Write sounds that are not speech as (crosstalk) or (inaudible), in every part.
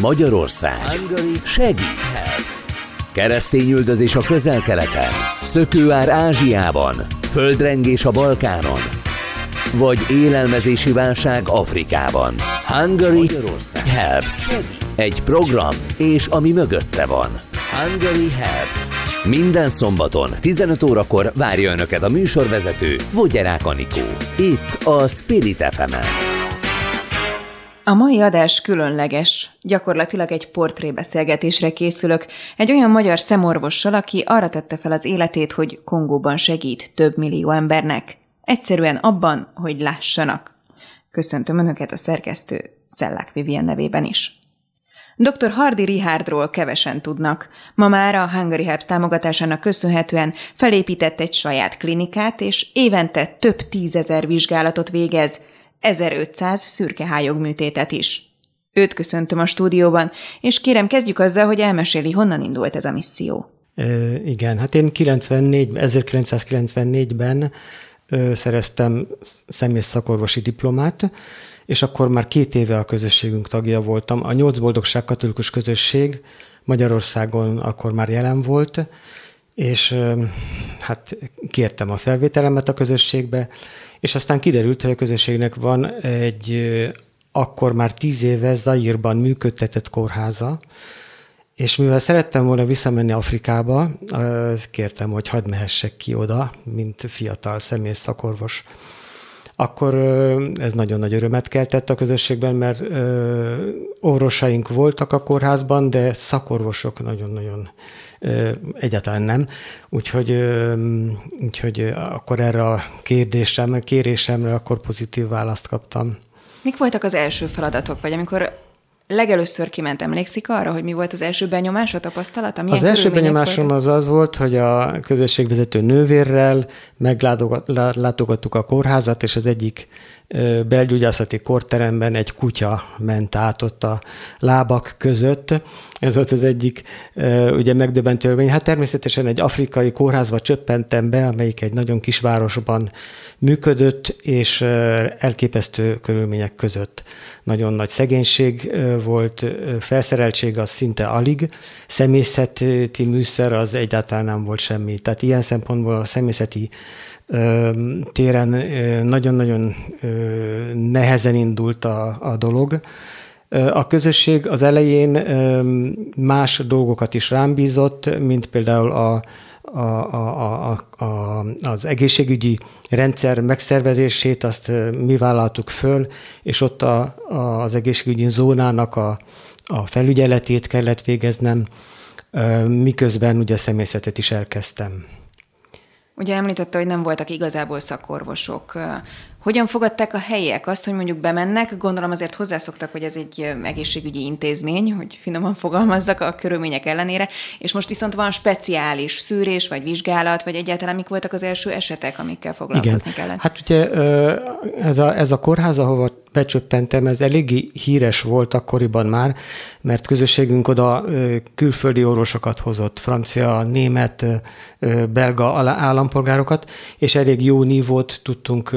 Magyarország segít. Keresztényüldözés a közel-keleten, szökőár Ázsiában, földrengés a Balkánon, vagy élelmezési válság Afrikában. Hungary Helps. Egy program, és ami mögötte van. Hungary Helps. Minden szombaton 15 órakor várja Önöket a műsorvezető Vogyerák Anikó. Itt a Spirit fm -en. A mai adás különleges. Gyakorlatilag egy portrébeszélgetésre készülök egy olyan magyar szemorvossal, aki arra tette fel az életét, hogy Kongóban segít több millió embernek. Egyszerűen abban, hogy lássanak. Köszöntöm Önöket a szerkesztő Szellák Vivien nevében is. Dr. Hardy Richardról kevesen tudnak. Ma már a Hungary Helps támogatásának köszönhetően felépített egy saját klinikát, és évente több tízezer vizsgálatot végez – 1500 szürkehályog műtétet is. Őt köszöntöm a stúdióban, és kérem kezdjük azzal, hogy elmeséli, honnan indult ez a misszió. E, igen, hát én 94, 1994-ben ö, szereztem személyes szakorvosi diplomát, és akkor már két éve a közösségünk tagja voltam. A Nyolc Boldogság Katolikus Közösség Magyarországon akkor már jelen volt, és hát kértem a felvételemet a közösségbe, és aztán kiderült, hogy a közösségnek van egy akkor már tíz éve Zaírban működtetett kórháza, és mivel szerettem volna visszamenni Afrikába, kértem, hogy hadd mehessek ki oda, mint fiatal személy szakorvos. Akkor ez nagyon nagy örömet keltett a közösségben, mert orvosaink voltak a kórházban, de szakorvosok nagyon-nagyon egyáltalán nem. Úgyhogy, úgyhogy akkor erre a kérdésem, kérésemre akkor pozitív választ kaptam. Mik voltak az első feladatok, vagy amikor legelőször kiment, emlékszik arra, hogy mi volt az első benyomás, a tapasztalat? Az első benyomásom voltak? az az volt, hogy a közösségvezető nővérrel meglátogattuk a kórházat, és az egyik belgyógyászati korteremben egy kutya ment át ott a lábak között. Ez volt az egyik ugye megdöbbentő élmény. Hát természetesen egy afrikai kórházba csöppentem be, amelyik egy nagyon kis városban működött, és elképesztő körülmények között. Nagyon nagy szegénység volt, felszereltség az szinte alig, személyzeti műszer az egyáltalán nem volt semmi. Tehát ilyen szempontból a személyzeti téren nagyon-nagyon nehezen indult a, a dolog. A közösség az elején más dolgokat is rám bízott, mint például a, a, a, a, a, az egészségügyi rendszer megszervezését, azt mi vállaltuk föl, és ott a, a, az egészségügyi zónának a, a felügyeletét kellett végeznem, miközben ugye személyzetet is elkezdtem. Ugye említette, hogy nem voltak igazából szakorvosok. Hogyan fogadták a helyiek azt, hogy mondjuk bemennek? Gondolom azért hozzászoktak, hogy ez egy egészségügyi intézmény, hogy finoman fogalmazzak a körülmények ellenére, és most viszont van speciális szűrés, vagy vizsgálat, vagy egyáltalán mik voltak az első esetek, amikkel foglalkozni Igen. kellett? Hát ugye ez a, ez a kórház, ahova becsöppentem, ez eléggé híres volt akkoriban már, mert közösségünk oda külföldi orvosokat hozott, francia, német, belga állampolgárokat, és elég jó nívót tudtunk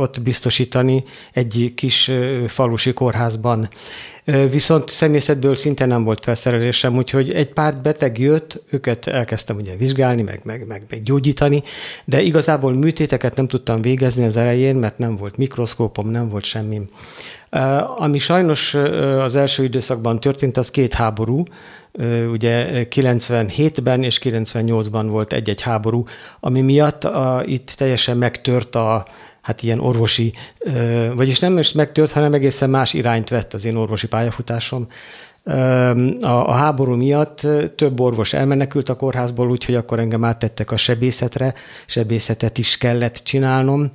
ott biztosítani egy kis falusi kórházban. Viszont szemészetből szinte nem volt felszerelésem, úgyhogy egy pár beteg jött, őket elkezdtem ugye vizsgálni, meg, meg, meg, meg gyógyítani, de igazából műtéteket nem tudtam végezni az elején, mert nem volt mikroszkópom, nem volt semmi. Ami sajnos az első időszakban történt, az két háború, ugye 97-ben és 98-ban volt egy-egy háború, ami miatt a, itt teljesen megtört a, hát ilyen orvosi, vagyis nem is megtört, hanem egészen más irányt vett az én orvosi pályafutásom. A, a háború miatt több orvos elmenekült a kórházból, úgyhogy akkor engem áttettek a sebészetre, sebészetet is kellett csinálnom.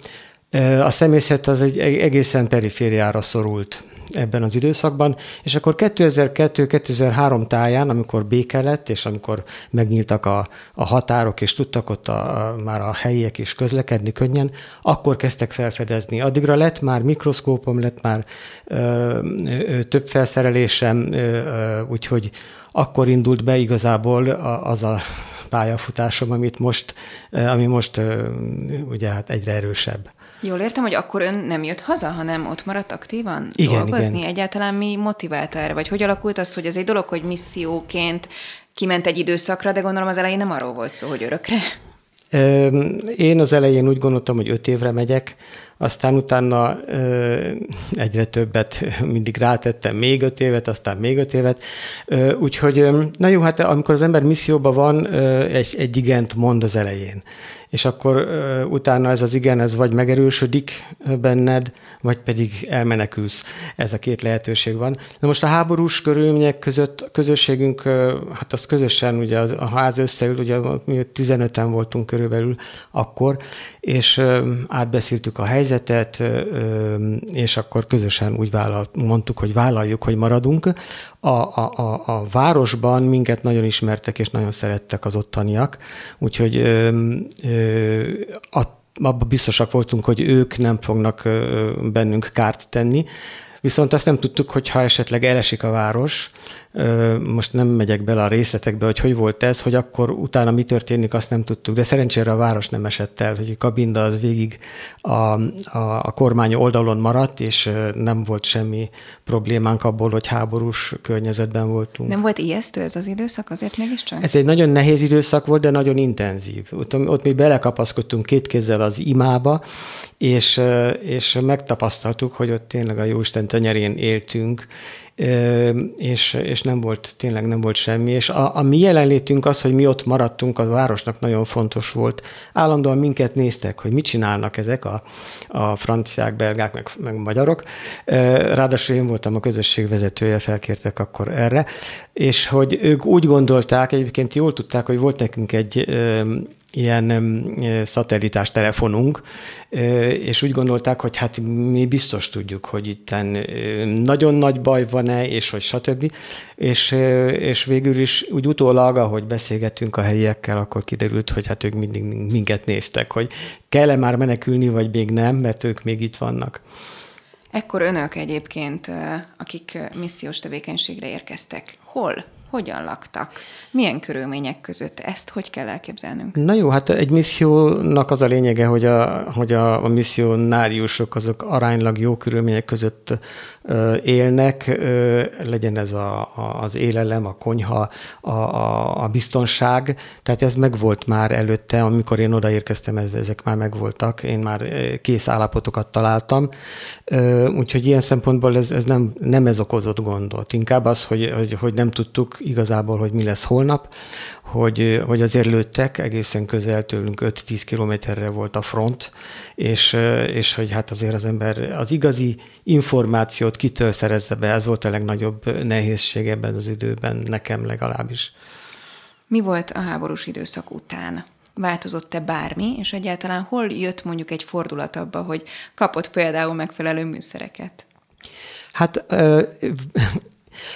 A személyzet az egy egészen perifériára szorult ebben az időszakban, és akkor 2002-2003 táján, amikor béke lett, és amikor megnyíltak a, a határok, és tudtak ott a, a, már a helyiek is közlekedni könnyen, akkor kezdtek felfedezni. Addigra lett már mikroszkópom, lett már ö, ö, több felszerelésem, ö, ö, úgyhogy akkor indult be igazából az a pályafutásom, amit most, ami most ugye hát egyre erősebb. Jól értem, hogy akkor ön nem jött haza, hanem ott maradt aktívan igen, dolgozni? Igen. Egyáltalán mi motiválta erre? Vagy hogy alakult az, hogy ez egy dolog, hogy misszióként kiment egy időszakra, de gondolom az elején nem arról volt szó, hogy örökre? Én az elején úgy gondoltam, hogy öt évre megyek, aztán utána egyre többet mindig rátettem, még öt évet, aztán még öt évet. Úgyhogy, na jó, hát amikor az ember misszióban van, egy, egy igent mond az elején és akkor uh, utána ez az igen, ez vagy megerősödik benned, vagy pedig elmenekülsz. Ez a két lehetőség van. Na most a háborús körülmények között a közösségünk, uh, hát az közösen, ugye az, a ház összeül, ugye mi 15-en voltunk körülbelül akkor, és uh, átbeszéltük a helyzetet, és akkor közösen úgy vállalt, mondtuk, hogy vállaljuk, hogy maradunk. A, a, a, a városban minket nagyon ismertek, és nagyon szerettek az ottaniak, úgyhogy abban biztosak voltunk, hogy ők nem fognak bennünk kárt tenni. Viszont azt nem tudtuk, hogy ha esetleg elesik a város, most nem megyek bele a részletekbe, hogy hogy volt ez, hogy akkor utána mi történik, azt nem tudtuk, de szerencsére a város nem esett el, hogy a kabinda az végig a, a, a kormány oldalon maradt, és nem volt semmi problémánk abból, hogy háborús környezetben voltunk. Nem volt ijesztő ez az időszak azért mégiscsak? Ez egy nagyon nehéz időszak volt, de nagyon intenzív. Ott, ott mi belekapaszkodtunk két kézzel az imába, és, és megtapasztaltuk, hogy ott tényleg a Jóisten tenyerén éltünk, és, és nem volt, tényleg nem volt semmi. És a, a mi jelenlétünk az, hogy mi ott maradtunk, a városnak nagyon fontos volt. Állandóan minket néztek, hogy mit csinálnak ezek a, a franciák, belgák, meg, meg magyarok. Ráadásul én voltam a közösség vezetője, felkértek akkor erre, és hogy ők úgy gondolták, egyébként jól tudták, hogy volt nekünk egy ilyen szatellitás telefonunk, és úgy gondolták, hogy hát mi biztos tudjuk, hogy itt nagyon nagy baj van-e, és hogy stb. És, és végül is úgy utólag, ahogy beszélgettünk a helyiekkel, akkor kiderült, hogy hát ők mindig minket néztek, hogy kell-e már menekülni, vagy még nem, mert ők még itt vannak. Ekkor önök egyébként, akik missziós tevékenységre érkeztek, hol hogyan laktak? Milyen körülmények között? Ezt hogy kell elképzelnünk? Na jó, hát egy missziónak az a lényege, hogy a, hogy a, a azok aránylag jó körülmények között élnek, legyen ez a, a, az élelem, a konyha, a, a, a biztonság, tehát ez megvolt már előtte, amikor én odaérkeztem, ez, ezek már megvoltak, én már kész állapotokat találtam, úgyhogy ilyen szempontból ez, ez nem, nem ez okozott gondot, inkább az, hogy, hogy, hogy nem tudtuk igazából, hogy mi lesz holnap, hogy, hogy azért lőttek, egészen közel tőlünk 5-10 kilométerre volt a front, és, és hogy hát azért az ember az igazi információt kitől szerezze be, ez volt a legnagyobb nehézség ebben az időben, nekem legalábbis. Mi volt a háborús időszak után? Változott-e bármi, és egyáltalán hol jött mondjuk egy fordulat abba, hogy kapott például megfelelő műszereket? Hát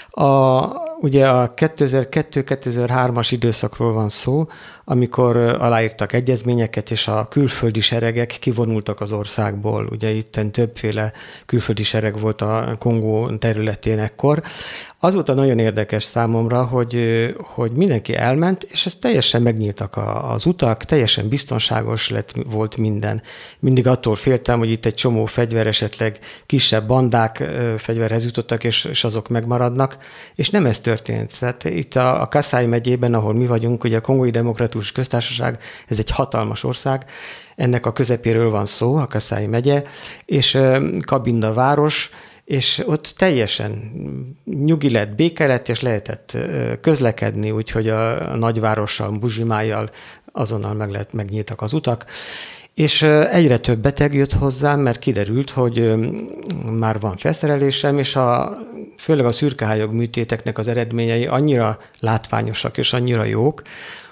a, ugye a 2002-2003-as időszakról van szó, amikor aláírtak egyezményeket, és a külföldi seregek kivonultak az országból. Ugye itt többféle külföldi sereg volt a Kongó területén ekkor. Az volt a nagyon érdekes számomra, hogy, hogy mindenki elment, és ez teljesen megnyíltak az utak, teljesen biztonságos lett, volt minden. Mindig attól féltem, hogy itt egy csomó fegyver, esetleg kisebb bandák fegyverhez jutottak, és, és azok megmaradnak, és nem ez történt. Tehát itt a, a Kassai megyében, ahol mi vagyunk, ugye a Kongói Demokratikus Köztársaság, ez egy hatalmas ország, ennek a közepéről van szó, a Kassai megye, és Kabinda város, és ott teljesen nyugi lett, béke lett, és lehetett közlekedni, úgyhogy a nagyvárossal, Buzsimájjal azonnal meg lehet, megnyíltak az utak, és egyre több beteg jött hozzám, mert kiderült, hogy már van felszerelésem, és a, főleg a szürkehályog műtéteknek az eredményei annyira látványosak és annyira jók,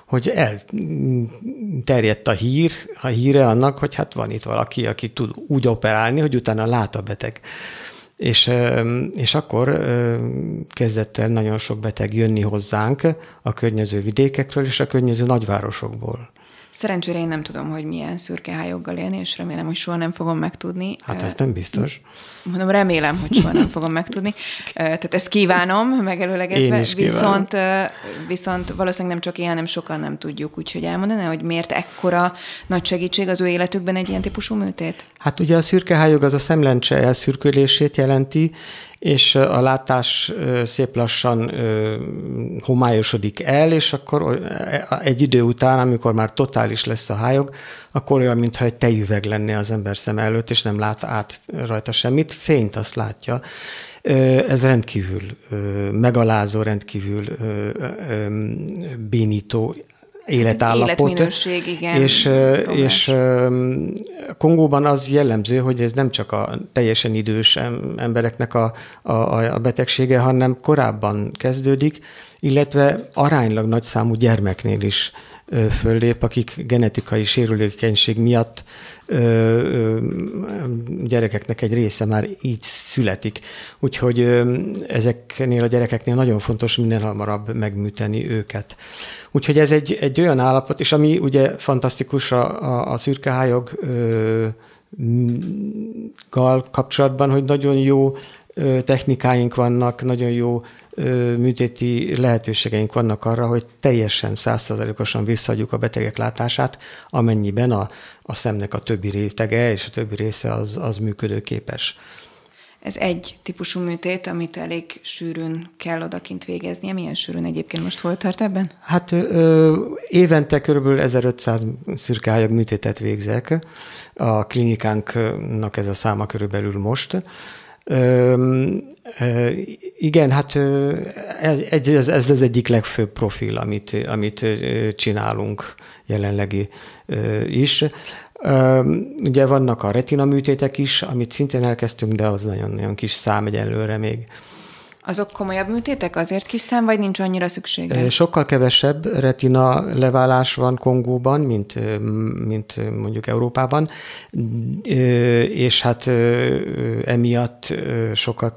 hogy elterjedt a hír, a híre annak, hogy hát van itt valaki, aki tud úgy operálni, hogy utána lát a beteg. És, és akkor kezdett el nagyon sok beteg jönni hozzánk a környező vidékekről és a környező nagyvárosokból. Szerencsére én nem tudom, hogy milyen szürke hályoggal élni, és remélem, hogy soha nem fogom megtudni. Hát ez nem biztos. Mondom, remélem, hogy soha nem fogom megtudni. (laughs) Tehát ezt kívánom megelőlegezve, viszont, viszont valószínűleg nem csak én, hanem sokan nem tudjuk, úgyhogy elmondaná, hogy miért ekkora nagy segítség az ő életükben egy ilyen típusú műtét? Hát ugye a szürke hályog az a szemlencse elszürkülését jelenti, és a látás szép lassan homályosodik el, és akkor egy idő után, amikor már totális lesz a hályog, akkor olyan, mintha egy tejüveg lenne az ember szem előtt, és nem lát át rajta semmit, fényt azt látja. Ez rendkívül megalázó, rendkívül bénító életállapot. Életminőség, igen. És, és Kongóban az jellemző, hogy ez nem csak a teljesen idős embereknek a, a, a betegsége, hanem korábban kezdődik, illetve aránylag nagy számú gyermeknél is föllép, akik genetikai sérülékenység miatt gyerekeknek egy része már így születik. Úgyhogy ezeknél a gyerekeknél nagyon fontos minél hamarabb megműteni őket. Úgyhogy ez egy, egy olyan állapot, és ami ugye fantasztikus a, a, a szürkehályog gal kapcsolatban, hogy nagyon jó technikáink vannak, nagyon jó műtéti lehetőségeink vannak arra, hogy teljesen százszerzalékosan visszaadjuk a betegek látását, amennyiben a, a szemnek a többi rétege és a többi része az, az működőképes. Ez egy típusú műtét, amit elég sűrűn kell odakint végeznie. Milyen sűrűn egyébként most hol tart ebben? Hát ö, évente kb. 1500 szürkeályag műtétet végzek. A klinikánknak ez a száma körülbelül most. Ö, ö, igen, hát egy, ez, ez az egyik legfőbb profil, amit, amit csinálunk jelenlegi is. Ugye vannak a retina műtétek is, amit szintén elkezdtünk, de az nagyon-nagyon kis szám egyelőre még. Azok komolyabb műtétek azért kis szám, vagy nincs annyira szüksége? Sokkal kevesebb retina leválás van Kongóban, mint, mint mondjuk Európában, és hát emiatt sokkal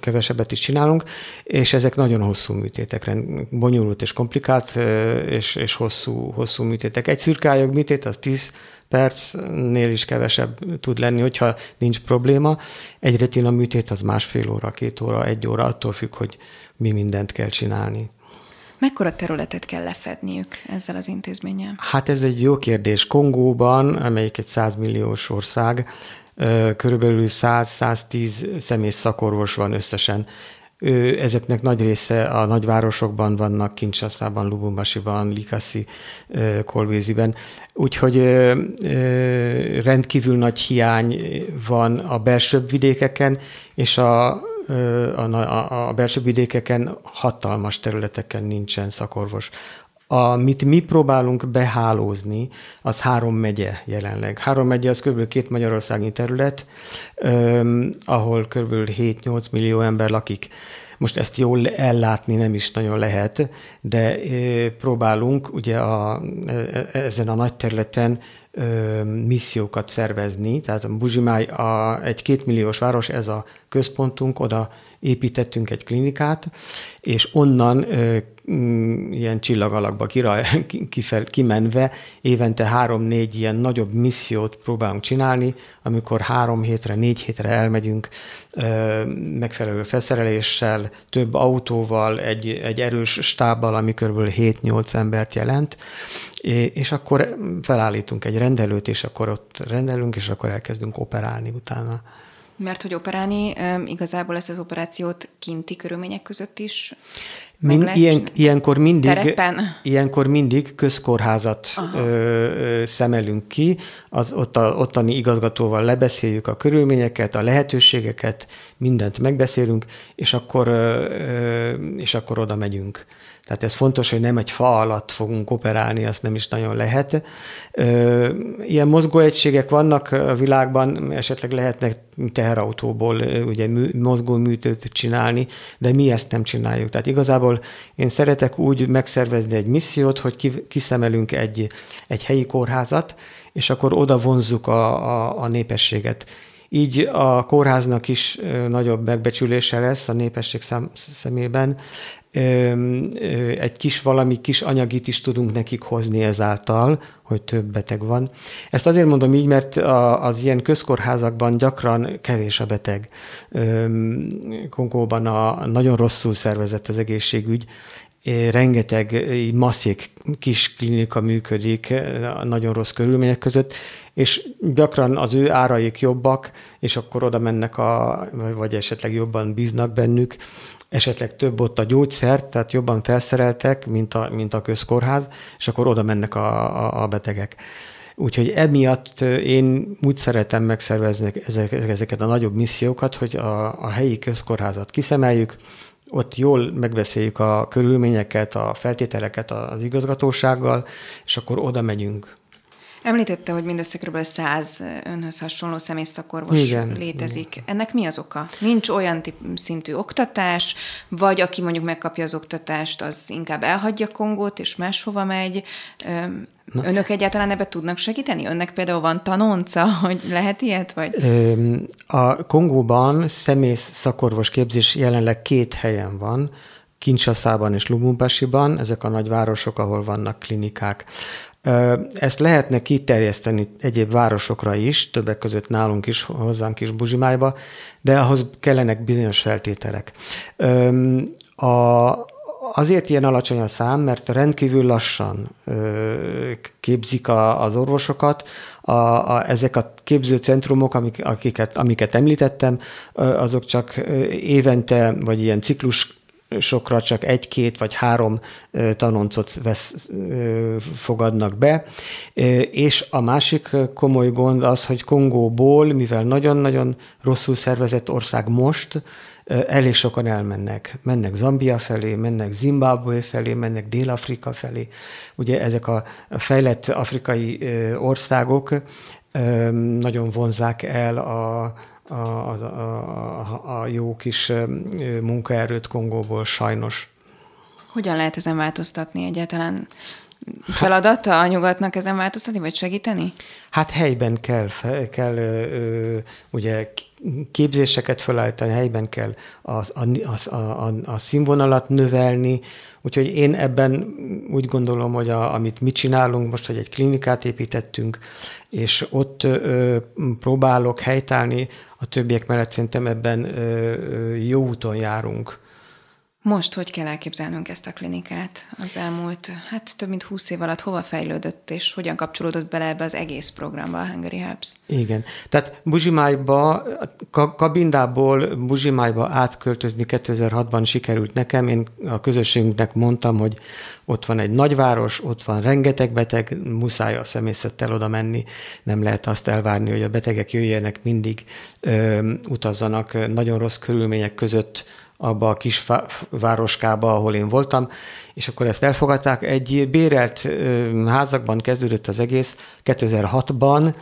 kevesebbet is csinálunk, és ezek nagyon hosszú műtétek, bonyolult és komplikált, és, és hosszú, hosszú műtétek. Egy szürkályog műtét az 10 percnél is kevesebb tud lenni, hogyha nincs probléma. Egy retina műtét az másfél óra, két óra, egy óra, attól függ, hogy mi mindent kell csinálni. Mekkora területet kell lefedniük ezzel az intézménnyel? Hát ez egy jó kérdés. Kongóban, amelyik egy 100 milliós ország, körülbelül 100-110 személy szakorvos van összesen ezeknek nagy része a nagyvárosokban vannak, Kinshasa-ban, Lubumbashi-ban, Likasi, Kolvéziben. Úgyhogy rendkívül nagy hiány van a belsőbb vidékeken, és a, a, a belsőbb vidékeken hatalmas területeken nincsen szakorvos. Amit mi próbálunk behálózni, az három megye jelenleg. Három megye az kb. két magyarországi terület, ahol kb. 7-8 millió ember lakik. Most ezt jól ellátni nem is nagyon lehet, de próbálunk ugye a, e, e, ezen a nagy területen missziókat szervezni, tehát a Buzsimáj a, egy kétmilliós város, ez a központunk, oda építettünk egy klinikát, és onnan Mm, ilyen csillagalakba kira, (laughs) kifel, kimenve évente három-négy ilyen nagyobb missziót próbálunk csinálni, amikor három hétre, négy hétre elmegyünk megfelelő felszereléssel, több autóval, egy, egy erős stábbal, ami kb. 7-8 embert jelent, és akkor felállítunk egy rendelőt, és akkor ott rendelünk, és akkor elkezdünk operálni utána. Mert hogy operálni, igazából ezt az operációt kinti körülmények között is Min, ilyen, ilyenkor, mindig, terepen? ilyenkor mindig közkórházat ö, ö, szemelünk ki, az ott a, ottani igazgatóval lebeszéljük a körülményeket, a lehetőségeket, mindent megbeszélünk, és akkor, ö, ö, és akkor oda megyünk. Tehát ez fontos, hogy nem egy fa alatt fogunk operálni, azt nem is nagyon lehet. Ilyen mozgóegységek vannak a világban, esetleg lehetnek teherautóból ugye mozgó műtőt csinálni, de mi ezt nem csináljuk. Tehát igazából én szeretek úgy megszervezni egy missziót, hogy kiszemelünk egy, egy helyi kórházat, és akkor oda vonzzuk a, a, a népességet így a kórháznak is nagyobb megbecsülése lesz a népesség szám, szemében, egy kis valami kis anyagit is tudunk nekik hozni ezáltal, hogy több beteg van. Ezt azért mondom így, mert az ilyen közkórházakban gyakran kevés a beteg. Kongóban a, nagyon rosszul szervezett az egészségügy, rengeteg masszék kis klinika működik nagyon rossz körülmények között, és gyakran az ő áraik jobbak, és akkor oda mennek, a, vagy esetleg jobban bíznak bennük, esetleg több ott a gyógyszer, tehát jobban felszereltek, mint a, mint a közkórház, és akkor oda mennek a, a, a betegek. Úgyhogy emiatt én úgy szeretem megszervezni ezeket a nagyobb missziókat, hogy a, a helyi közkórházat kiszemeljük, ott jól megbeszéljük a körülményeket, a feltételeket az igazgatósággal, és akkor oda megyünk. Említette, hogy mindössze kb. 100 önhöz hasonló személyszakorvos igen, létezik. Igen. Ennek mi az oka? Nincs olyan tip, szintű oktatás, vagy aki mondjuk megkapja az oktatást, az inkább elhagyja Kongót, és máshova megy. Na. Önök egyáltalán ebbe tudnak segíteni? Önnek például van tanonca, (laughs) hogy lehet ilyet? Vagy? A Kongóban szemész szakorvos képzés jelenleg két helyen van, Kincsaszában és Lubumbashi-ban, ezek a nagyvárosok, ahol vannak klinikák. Ezt lehetne kiterjeszteni egyéb városokra is, többek között nálunk is, hozzánk is Buzsimájba, de ahhoz kellenek bizonyos feltételek. A, azért ilyen alacsony a szám, mert rendkívül lassan képzik a, az orvosokat. A, a, ezek a képzőcentrumok, amik, akiket, amiket említettem, azok csak évente, vagy ilyen ciklus sokra csak egy-két vagy három tanoncot vesz, fogadnak be. És a másik komoly gond az, hogy Kongóból, mivel nagyon-nagyon rosszul szervezett ország most, elég sokan elmennek. Mennek Zambia felé, mennek Zimbabwe felé, mennek Dél-Afrika felé. Ugye ezek a fejlett afrikai országok nagyon vonzák el a, a, a, a, a jó kis munkaerőt Kongóból sajnos. Hogyan lehet ezen változtatni egyáltalán? Feladata a nyugatnak ezen változtatni, vagy segíteni? Hát helyben kell, kell ö, ugye képzéseket felállítani, helyben kell a, a, a, a, a színvonalat növelni, úgyhogy én ebben úgy gondolom, hogy a, amit mi csinálunk most, hogy egy klinikát építettünk, és ott ö, próbálok helytállni, a többiek mellett szerintem ebben ö, jó úton járunk. Most hogy kell elképzelnünk ezt a klinikát az elmúlt, hát több mint húsz év alatt hova fejlődött, és hogyan kapcsolódott bele ebbe az egész programba a Hungary Helps? Igen, tehát Buzsimájba, Kabindából Buzsimájba átköltözni 2006-ban sikerült nekem. Én a közösségünknek mondtam, hogy ott van egy nagyváros, ott van rengeteg beteg, muszáj a személyzettel oda menni, nem lehet azt elvárni, hogy a betegek jöjjenek mindig, ö, utazzanak nagyon rossz körülmények között, abba a kis városkába, ahol én voltam, és akkor ezt elfogadták. Egy bérelt házakban kezdődött az egész 2006-ban,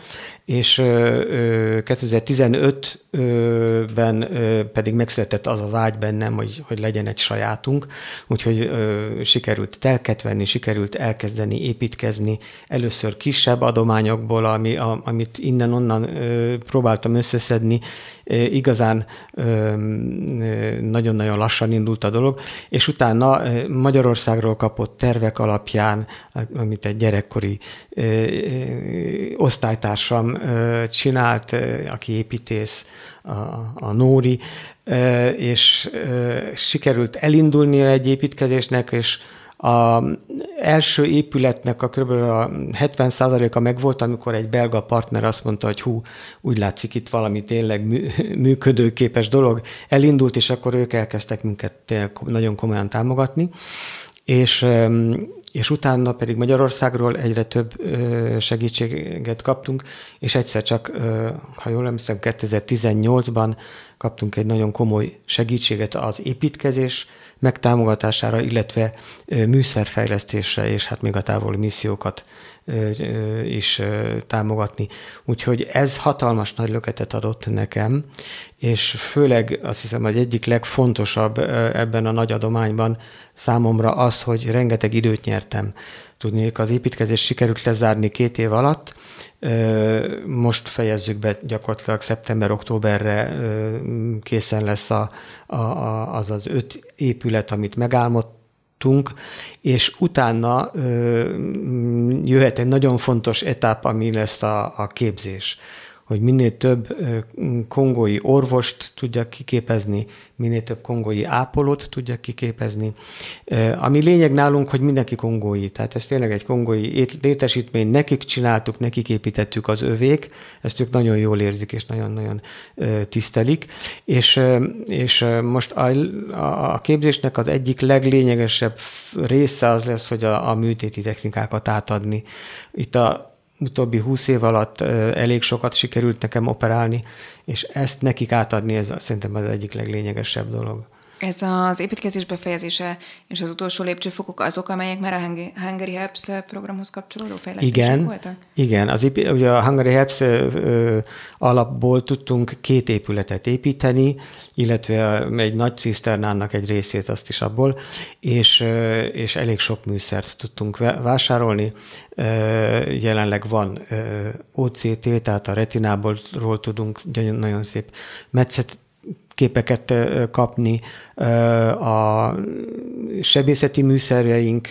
és 2015-ben pedig megszületett az a vágy bennem, hogy, hogy legyen egy sajátunk, úgyhogy sikerült telket venni, sikerült elkezdeni építkezni, először kisebb adományokból, ami, amit innen-onnan próbáltam összeszedni, igazán nagyon-nagyon lassan indult a dolog, és utána Magyarországról kapott tervek alapján, amit egy gyerekkori osztálytársam csinált, aki építész, a, a Nóri, és sikerült elindulnia egy építkezésnek, és a első épületnek a kb. a 70%-a megvolt, amikor egy belga partner azt mondta, hogy hú, úgy látszik itt valami tényleg működőképes dolog. Elindult, és akkor ők elkezdtek minket nagyon komolyan támogatni. És és utána pedig Magyarországról egyre több segítséget kaptunk, és egyszer csak, ha jól emlékszem, 2018-ban kaptunk egy nagyon komoly segítséget az építkezés megtámogatására, illetve műszerfejlesztésre, és hát még a távoli missziókat is támogatni. Úgyhogy ez hatalmas nagy löketet adott nekem, és főleg azt hiszem, hogy egyik legfontosabb ebben a nagy adományban számomra az, hogy rengeteg időt nyertem. Tudnék, az építkezés sikerült lezárni két év alatt, most fejezzük be gyakorlatilag szeptember-októberre készen lesz a, a, a, az az öt épület, amit megálmodtunk, és utána jöhet egy nagyon fontos etap, ami lesz a, a képzés hogy minél több kongói orvost tudjak kiképezni, minél több kongói ápolót tudjak kiképezni. Ami lényeg nálunk, hogy mindenki kongói, tehát ez tényleg egy kongói létesítmény, nekik csináltuk, nekik építettük az övék, ezt ők nagyon jól érzik és nagyon-nagyon tisztelik, és, és most a, a képzésnek az egyik leglényegesebb része az lesz, hogy a, a műtéti technikákat átadni. Itt a utóbbi húsz év alatt elég sokat sikerült nekem operálni, és ezt nekik átadni, ez szerintem az egyik leglényegesebb dolog. Ez az építkezés befejezése és az utolsó lépcsőfokok azok, amelyek már a Hungary Helps programhoz kapcsolódó fejlesztések igen, voltak? Igen, az, ugye a Hungary Helps alapból tudtunk két épületet építeni, illetve egy nagy ciszternának egy részét azt is abból, és, és elég sok műszert tudtunk vásárolni. Jelenleg van OCT, tehát a retinából tudunk nagyon szép metszet képeket kapni, a sebészeti műszerjeink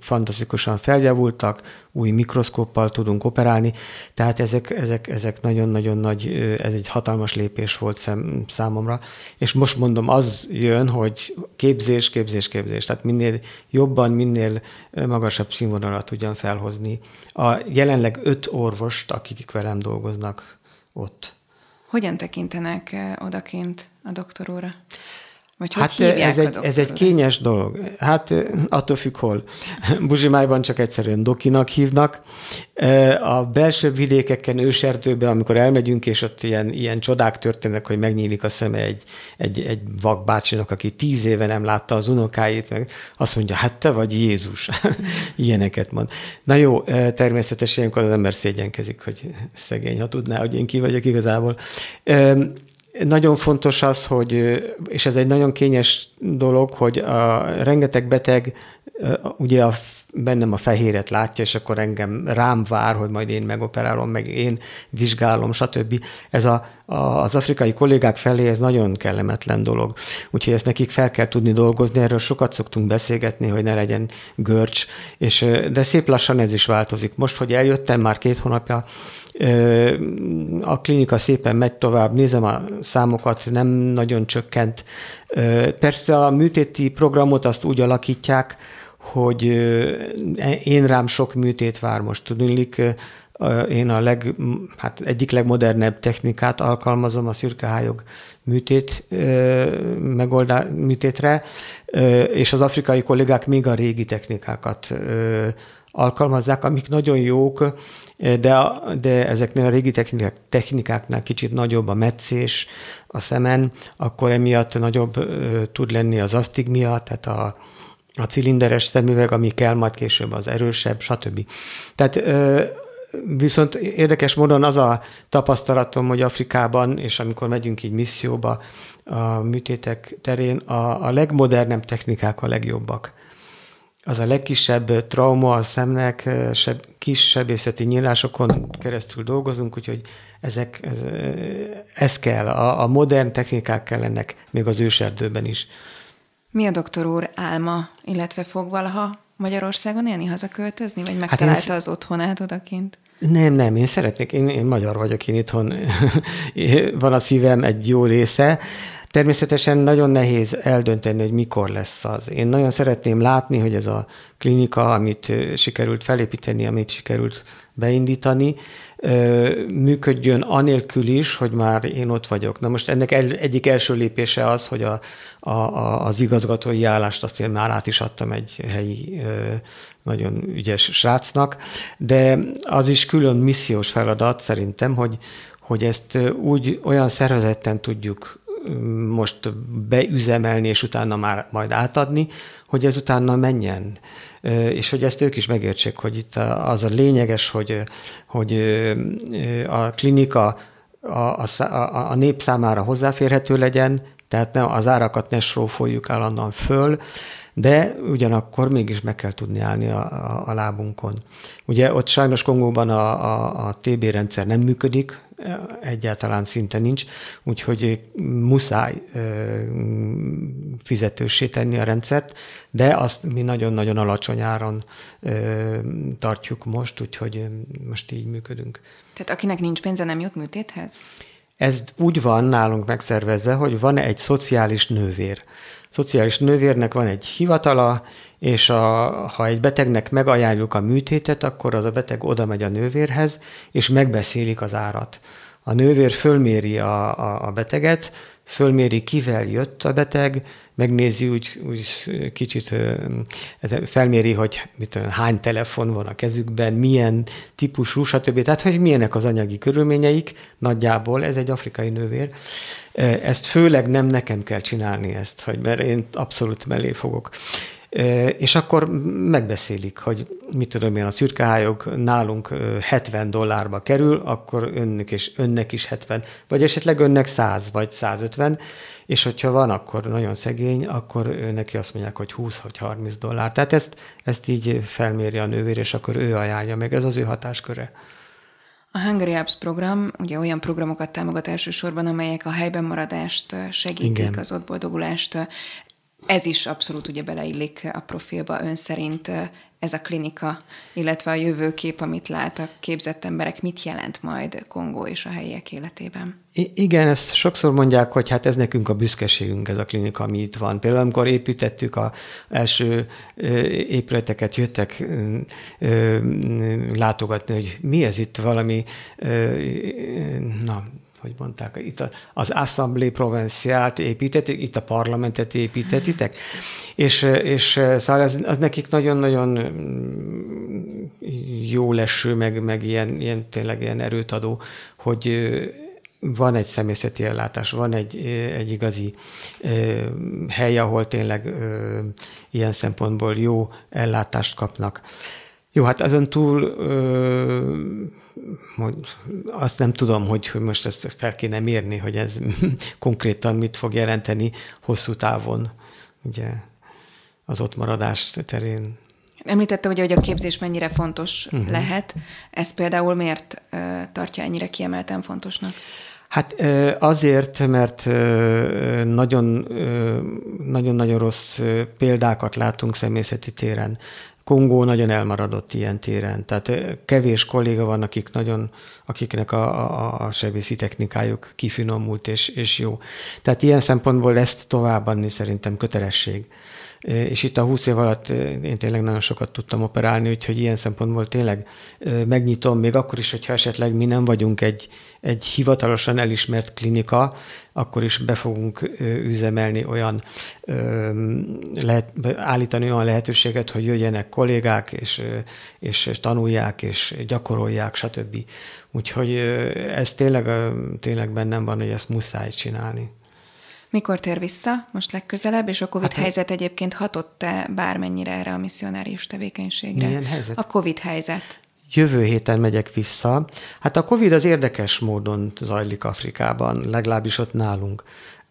fantasztikusan feljavultak, új mikroszkóppal tudunk operálni, tehát ezek, ezek, ezek nagyon-nagyon nagy, ez egy hatalmas lépés volt szem, számomra, és most mondom, az jön, hogy képzés, képzés, képzés, tehát minél jobban, minél magasabb színvonalat tudjam felhozni. A jelenleg öt orvost, akik velem dolgoznak ott. Hogyan tekintenek eh, odakint a doktoróra? Vagy hogy hát ez egy, ez egy kényes dolog. Hát attól függ hol. (laughs) Buzsimájban csak egyszerűen dokinak hívnak. A belső vidékeken, őserdőben, amikor elmegyünk, és ott ilyen, ilyen csodák történnek, hogy megnyílik a szeme egy, egy, egy vakbácsinak, aki tíz éve nem látta az unokáit, meg azt mondja, hát te vagy Jézus. (laughs) Ilyeneket mond. Na jó, természetesen ilyenkor az ember szégyenkezik, hogy szegény, ha tudná, hogy én ki vagyok igazából. Nagyon fontos az, hogy, és ez egy nagyon kényes dolog, hogy a rengeteg beteg ugye a, bennem a fehéret látja, és akkor engem rám vár, hogy majd én megoperálom, meg én vizsgálom, stb. Ez a, a, az afrikai kollégák felé ez nagyon kellemetlen dolog. Úgyhogy ezt nekik fel kell tudni dolgozni, erről sokat szoktunk beszélgetni, hogy ne legyen görcs, és, de szép lassan ez is változik. Most, hogy eljöttem már két hónapja, a klinika szépen megy tovább, nézem a számokat, nem nagyon csökkent. Persze a műtéti programot azt úgy alakítják, hogy én rám sok műtét vár most. Tudnilik, én a leg, hát egyik legmodernebb technikát alkalmazom a szürkehályog műtét, megoldá, műtétre, és az afrikai kollégák még a régi technikákat alkalmazzák, amik nagyon jók, de, de ezeknél a régi technikák, technikáknál kicsit nagyobb a metszés a szemen, akkor emiatt nagyobb tud lenni az asztigmia, tehát a, a cilinderes szemüveg, ami kell majd később az erősebb, stb. Tehát Viszont érdekes módon az a tapasztalatom, hogy Afrikában, és amikor megyünk így misszióba a műtétek terén, a, a legmodernebb technikák a legjobbak az a legkisebb trauma a szemnek, seb, kis sebészeti nyílásokon keresztül dolgozunk, úgyhogy ezek, ez, ez kell, a, a modern technikák kellenek még az őserdőben is. Mi a doktor úr álma, illetve fog valaha Magyarországon élni, hazaköltözni, vagy megtalálta hát az otthonát odakint? Nem, nem, én szeretnék, én, én magyar vagyok, én itthon (laughs) van a szívem egy jó része, Természetesen nagyon nehéz eldönteni, hogy mikor lesz az. Én nagyon szeretném látni, hogy ez a klinika, amit sikerült felépíteni, amit sikerült beindítani, működjön anélkül is, hogy már én ott vagyok. Na most ennek egyik első lépése az, hogy a, a, a, az igazgatói állást azt én már át is adtam egy helyi nagyon ügyes srácnak, de az is külön missziós feladat szerintem, hogy, hogy ezt úgy olyan szervezetten tudjuk most beüzemelni, és utána már majd átadni, hogy ez utána menjen. És hogy ezt ők is megértsék, hogy itt az a lényeges, hogy, hogy a klinika a, a, a nép számára hozzáférhető legyen, tehát ne, az árakat ne srófoljuk állandóan föl, de ugyanakkor mégis meg kell tudni állni a, a, a lábunkon. Ugye ott sajnos Kongóban a, a, a TB rendszer nem működik, egyáltalán szinte nincs, úgyhogy muszáj fizetősé tenni a rendszert, de azt mi nagyon-nagyon alacsony áron tartjuk most, úgyhogy most így működünk. Tehát akinek nincs pénze, nem jut műtéthez? Ez úgy van nálunk megszervezve, hogy van egy szociális nővér. Szociális nővérnek van egy hivatala, és a, ha egy betegnek megajánljuk a műtétet, akkor az a beteg oda megy a nővérhez, és megbeszélik az árat. A nővér fölméri a, a, a beteget, fölméri, kivel jött a beteg, megnézi úgy, úgy kicsit, felméri, hogy mit hány telefon van a kezükben, milyen típusú, stb. Tehát, hogy milyenek az anyagi körülményeik, nagyjából, ez egy afrikai nővér. Ezt főleg nem nekem kell csinálni ezt, hogy mert én abszolút mellé fogok. És akkor megbeszélik, hogy mit tudom én, a szürkehályok nálunk 70 dollárba kerül, akkor önnek, és önnek is 70, vagy esetleg önnek 100 vagy 150, és hogyha van, akkor nagyon szegény, akkor neki azt mondják, hogy 20 vagy 30 dollár. Tehát ezt, ezt így felméri a nővér, és akkor ő ajánlja meg, ez az ő hatásköre. A Hungary Apps program ugye olyan programokat támogat elsősorban, amelyek a helyben maradást segítik, Igen. az ott boldogulást. Ez is abszolút ugye beleillik a profilba ön szerint ez a klinika, illetve a jövőkép, amit lát a képzett emberek, mit jelent majd Kongó és a helyiek életében? I- igen, ezt sokszor mondják, hogy hát ez nekünk a büszkeségünk, ez a klinika, ami itt van. Például amikor építettük a első épületeket, jöttek látogatni, hogy mi ez itt valami, na, hogy mondták, itt az Assemblée Provinciált építették, itt a parlamentet építetitek, és, és szóval az, az nekik nagyon-nagyon jó leső, meg, meg ilyen, ilyen, tényleg ilyen erőt adó, hogy van egy személyzeti ellátás, van egy, egy igazi hely, ahol tényleg ilyen szempontból jó ellátást kapnak. Jó, hát azon túl ö, azt nem tudom, hogy, hogy most ezt fel kéne mérni, hogy ez (laughs) konkrétan mit fog jelenteni hosszú távon, ugye az ott maradás terén. Említette ugye, hogy a képzés mennyire fontos uh-huh. lehet. Ez például miért uh, tartja ennyire kiemelten fontosnak? Hát azért, mert nagyon-nagyon rossz példákat látunk személyzeti téren. Kongó nagyon elmaradott ilyen téren, tehát kevés kolléga van, akik nagyon, akiknek a, a, a sebészi technikájuk kifinomult és, és jó. Tehát ilyen szempontból ezt továbbadni szerintem kötelesség. És itt a 20 év alatt én tényleg nagyon sokat tudtam operálni, úgyhogy ilyen szempontból tényleg megnyitom, még akkor is, hogyha esetleg mi nem vagyunk egy, egy hivatalosan elismert klinika, akkor is be fogunk üzemelni olyan, lehet, állítani olyan lehetőséget, hogy jöjjenek kollégák, és, és tanulják, és gyakorolják, stb. Úgyhogy ez tényleg, tényleg bennem van, hogy ezt muszáj csinálni. Mikor tér vissza, most legközelebb, és a COVID hát, helyzet egyébként hatott-e bármennyire erre a misszionárius tevékenységre? Milyen helyzet? A COVID helyzet. Jövő héten megyek vissza. Hát a COVID az érdekes módon zajlik Afrikában, legalábbis ott nálunk.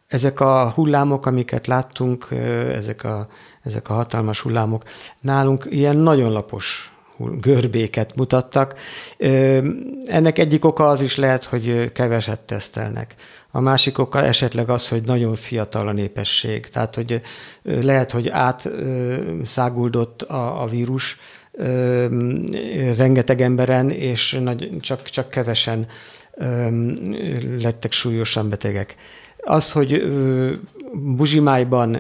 Ezek a hullámok, amiket láttunk, ezek a, ezek a hatalmas hullámok, nálunk ilyen nagyon lapos görbéket mutattak. Ennek egyik oka az is lehet, hogy keveset tesztelnek. A másik oka esetleg az, hogy nagyon fiatal a népesség. Tehát, hogy lehet, hogy átszáguldott a, a vírus rengeteg emberen, és nagy, csak, csak kevesen lettek súlyosan betegek. Az, hogy Buzsimájban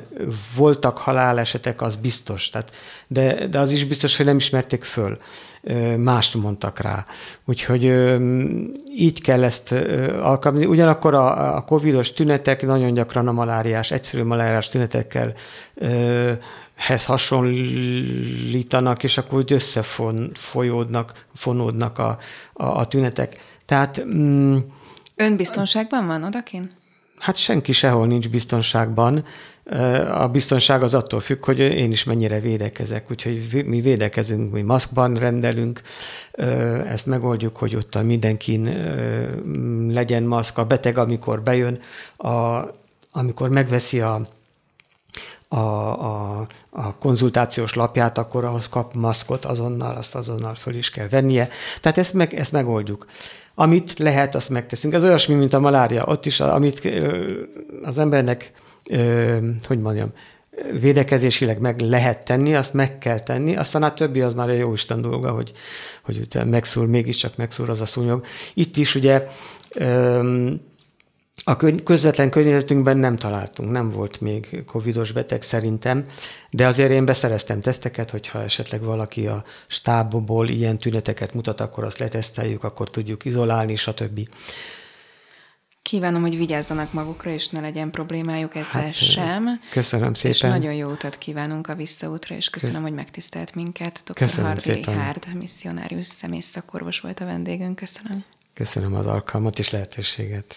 voltak halálesetek, az biztos, tehát, de, de az is biztos, hogy nem ismerték föl mást mondtak rá. Úgyhogy így kell ezt alkalmazni. Ugyanakkor a, a covidos tünetek nagyon gyakran a maláriás, egyszerű maláriás tünetekkel hez hasonlítanak, és akkor úgy összefonódnak fonódnak a, a, a tünetek. Tehát... Mm, Ön biztonságban van odakin? Hát senki sehol nincs biztonságban. A biztonság az attól függ, hogy én is mennyire védekezek. Úgyhogy mi védekezünk, mi maszkban rendelünk, ezt megoldjuk, hogy ott a mindenkin legyen maszk. A beteg, amikor bejön, a, amikor megveszi a, a, a, a konzultációs lapját, akkor ahhoz kap maszkot azonnal, azt azonnal föl is kell vennie. Tehát ezt, meg, ezt megoldjuk. Amit lehet, azt megteszünk. Ez olyasmi, mint a malária. Ott is, amit az embernek, hogy mondjam, védekezésileg meg lehet tenni, azt meg kell tenni, aztán a többi az már a jó Isten dolga, hogy, hogy megszúr, mégiscsak megszúr az a szúnyog. Itt is ugye a közvetlen környezetünkben nem találtunk, nem volt még covidos beteg szerintem, de azért én beszereztem teszteket, hogyha esetleg valaki a stábból ilyen tüneteket mutat, akkor azt leteszteljük, akkor tudjuk izolálni, stb. Kívánom, hogy vigyázzanak magukra, és ne legyen problémájuk ezzel hát, sem. Köszönöm szépen. És nagyon jó utat kívánunk a visszaútra, és köszönöm, Köszön... hogy megtisztelt minket. Dr. Köszönöm Harvey szépen. Hárd, misszionárius szakorvos volt a vendégünk. Köszönöm. Köszönöm az alkalmat és lehetőséget.